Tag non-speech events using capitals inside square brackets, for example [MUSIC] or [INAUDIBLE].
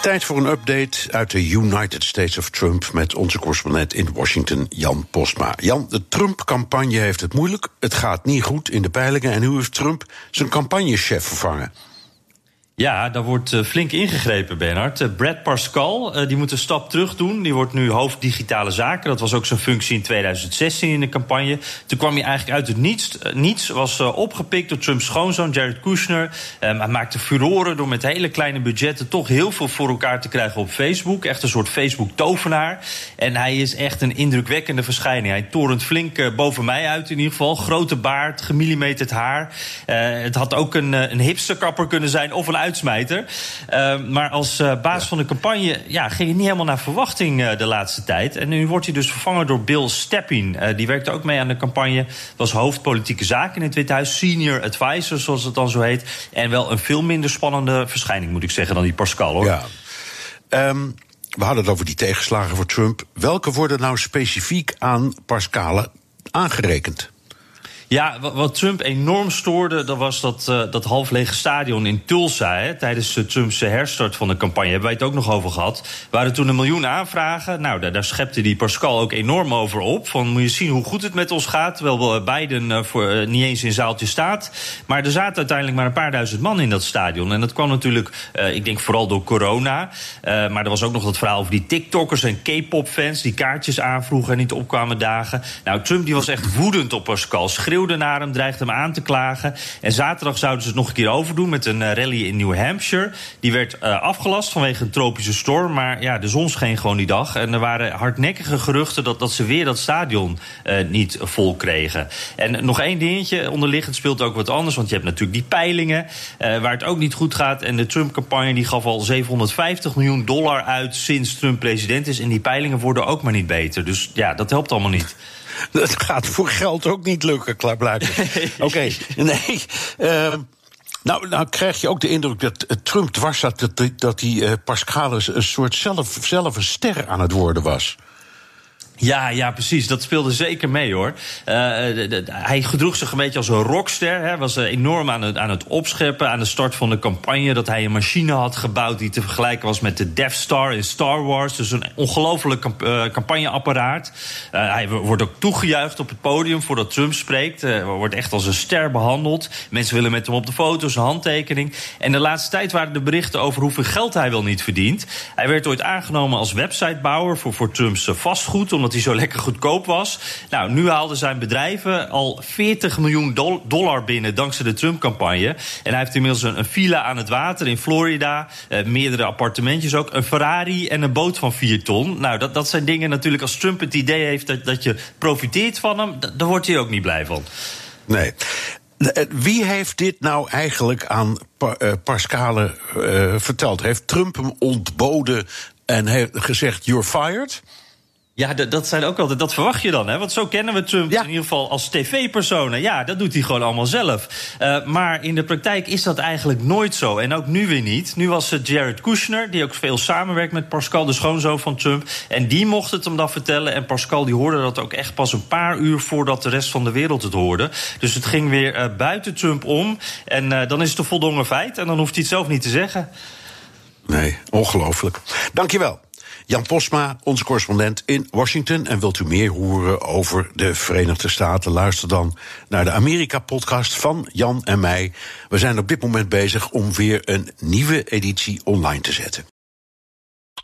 Tijd voor een update uit de United States of Trump met onze correspondent in Washington, Jan Postma. Jan, de Trump-campagne heeft het moeilijk. Het gaat niet goed in de peilingen. En nu heeft Trump zijn campagnechef vervangen. Ja, daar wordt uh, flink ingegrepen, Bernard. Uh, Brad Pascal, uh, die moet een stap terug doen. Die wordt nu hoofd digitale zaken. Dat was ook zijn functie in 2016 in de campagne. Toen kwam hij eigenlijk uit het niets. niets was opgepikt door Trumps schoonzoon Jared Kushner. Um, hij maakte furoren door met hele kleine budgetten... toch heel veel voor elkaar te krijgen op Facebook. Echt een soort Facebook-tovenaar. En hij is echt een indrukwekkende verschijning. Hij torent flink boven mij uit in ieder geval. Grote baard, gemillimeterd haar. het had ook een, een hipsterkapper kunnen zijn of een uitsmijter. Uh, maar als uh, baas ja. van de campagne ja, ging het niet helemaal naar verwachting uh, de laatste tijd. En nu wordt hij dus vervangen door Bill Steppin. die werkte ook mee aan de campagne. Was hoofd politieke zaken in het Witte Huis. Senior advisor, zoals het dan zo heet. En wel een veel minder spannende verschijning, moet ik zeggen, dan die Pascal. Hoor. Ja. Um, we hadden het over die tegenslagen voor Trump. Welke worden nou specifiek aan Pascale aangerekend? Ja, wat Trump enorm stoorde, dat was dat, uh, dat half lege stadion in Tulsa. Hè, tijdens uh, Trumps herstart van de campagne. Hebben wij het ook nog over gehad. Er waren toen een miljoen aanvragen. Nou, daar, schepte die Pascal ook enorm over op. Van moet je zien hoe goed het met ons gaat. Terwijl Biden uh, voor, niet eens in zaaltje staat. Maar er zaten uiteindelijk maar een paar duizend man in dat stadion. En dat kwam natuurlijk, ik denk vooral door corona. maar er was ook nog dat verhaal over die TikTokkers en K-pop-fans. die kaartjes aanvroegen en niet opkwamen dagen. Nou, Trump die was echt woedend op Pascal. Schreeuwde naar hem, hem aan te klagen. En zaterdag zouden ze het nog een keer overdoen met een uh, rally in New Hampshire. Die werd uh, afgelast vanwege een tropische storm. Maar ja, de zon scheen gewoon die dag. En er waren hardnekkige geruchten dat, dat ze weer dat stadion uh, niet vol kregen. En nog één dingetje onderliggend speelt ook wat anders. Want je hebt natuurlijk die peilingen waar het ook niet goed gaat. En de Trump-campagne die gaf al 750 miljoen dollar uit sinds Trump president is. En die peilingen worden ook maar niet beter. Dus ja, dat helpt allemaal niet. [LAUGHS] Dat gaat voor geld ook niet lukken, klaarblijkelijk. [LAUGHS] Oké, okay, nee. Uh, nou, nou krijg je ook de indruk dat Trump dwars zat... dat, dat die uh, Pascalis een soort zelf, zelf een ster aan het worden was. Ja, ja, precies. Dat speelde zeker mee hoor. De, de, hij gedroeg zich een beetje als een rockster. Hij was enorm aan het, aan het opscheppen aan de start van de campagne. Dat hij een machine had gebouwd die te vergelijken was met de Death Star in Star Wars. Dus een ongelooflijk camp campagneapparaat. Hij wordt ook toegejuicht op het podium voordat Trump spreekt. wordt echt als een ster behandeld. Mensen willen met hem op de foto, zijn handtekening. En de laatste tijd waren de berichten over hoeveel geld hij wel niet verdient. Hij werd ooit aangenomen als websitebouwer voor, voor Trumps vastgoed. Hij zo lekker goedkoop was. Nou, nu haalden zijn bedrijven al 40 miljoen dollar binnen dankzij de Trump-campagne. En hij heeft inmiddels een, een, villa aan het water in Florida. Uh, meerdere appartementjes ook. Een Ferrari en een boot van 4 ton. Nou, dat, dat zijn dingen natuurlijk als Trump het idee heeft dat, dat je profiteert van hem. Daar wordt hij ook niet blij van. Nee. Wie heeft dit nou eigenlijk aan Pascale uh, verteld? Heeft Trump hem ontboden en heeft gezegd: You're fired? Ja, dat zijn ook altijd, dat verwacht je dan, hè? Want zo kennen we Trump ja. in ieder geval als tv-personen. Ja, dat doet hij gewoon allemaal zelf. Uh, maar in de praktijk is dat eigenlijk nooit zo. En ook nu weer niet. Nu was het Jared Kushner, die ook veel samenwerkt met Pascal, de schoonzoon van Trump. En die mocht het hem dan vertellen. En Pascal die hoorde dat ook echt pas een paar uur voordat de rest van de wereld het hoorde. Dus het ging weer uh, buiten Trump om. En uh, dan is het een voldongen feit. En dan hoeft hij het zelf niet te zeggen. Nee, ongelooflijk. Dankjewel. Jan Posma, onze correspondent in Washington. En wilt u meer horen over de Verenigde Staten? Luister dan naar de Amerika-podcast van Jan en mij. We zijn op dit moment bezig om weer een nieuwe editie online te zetten.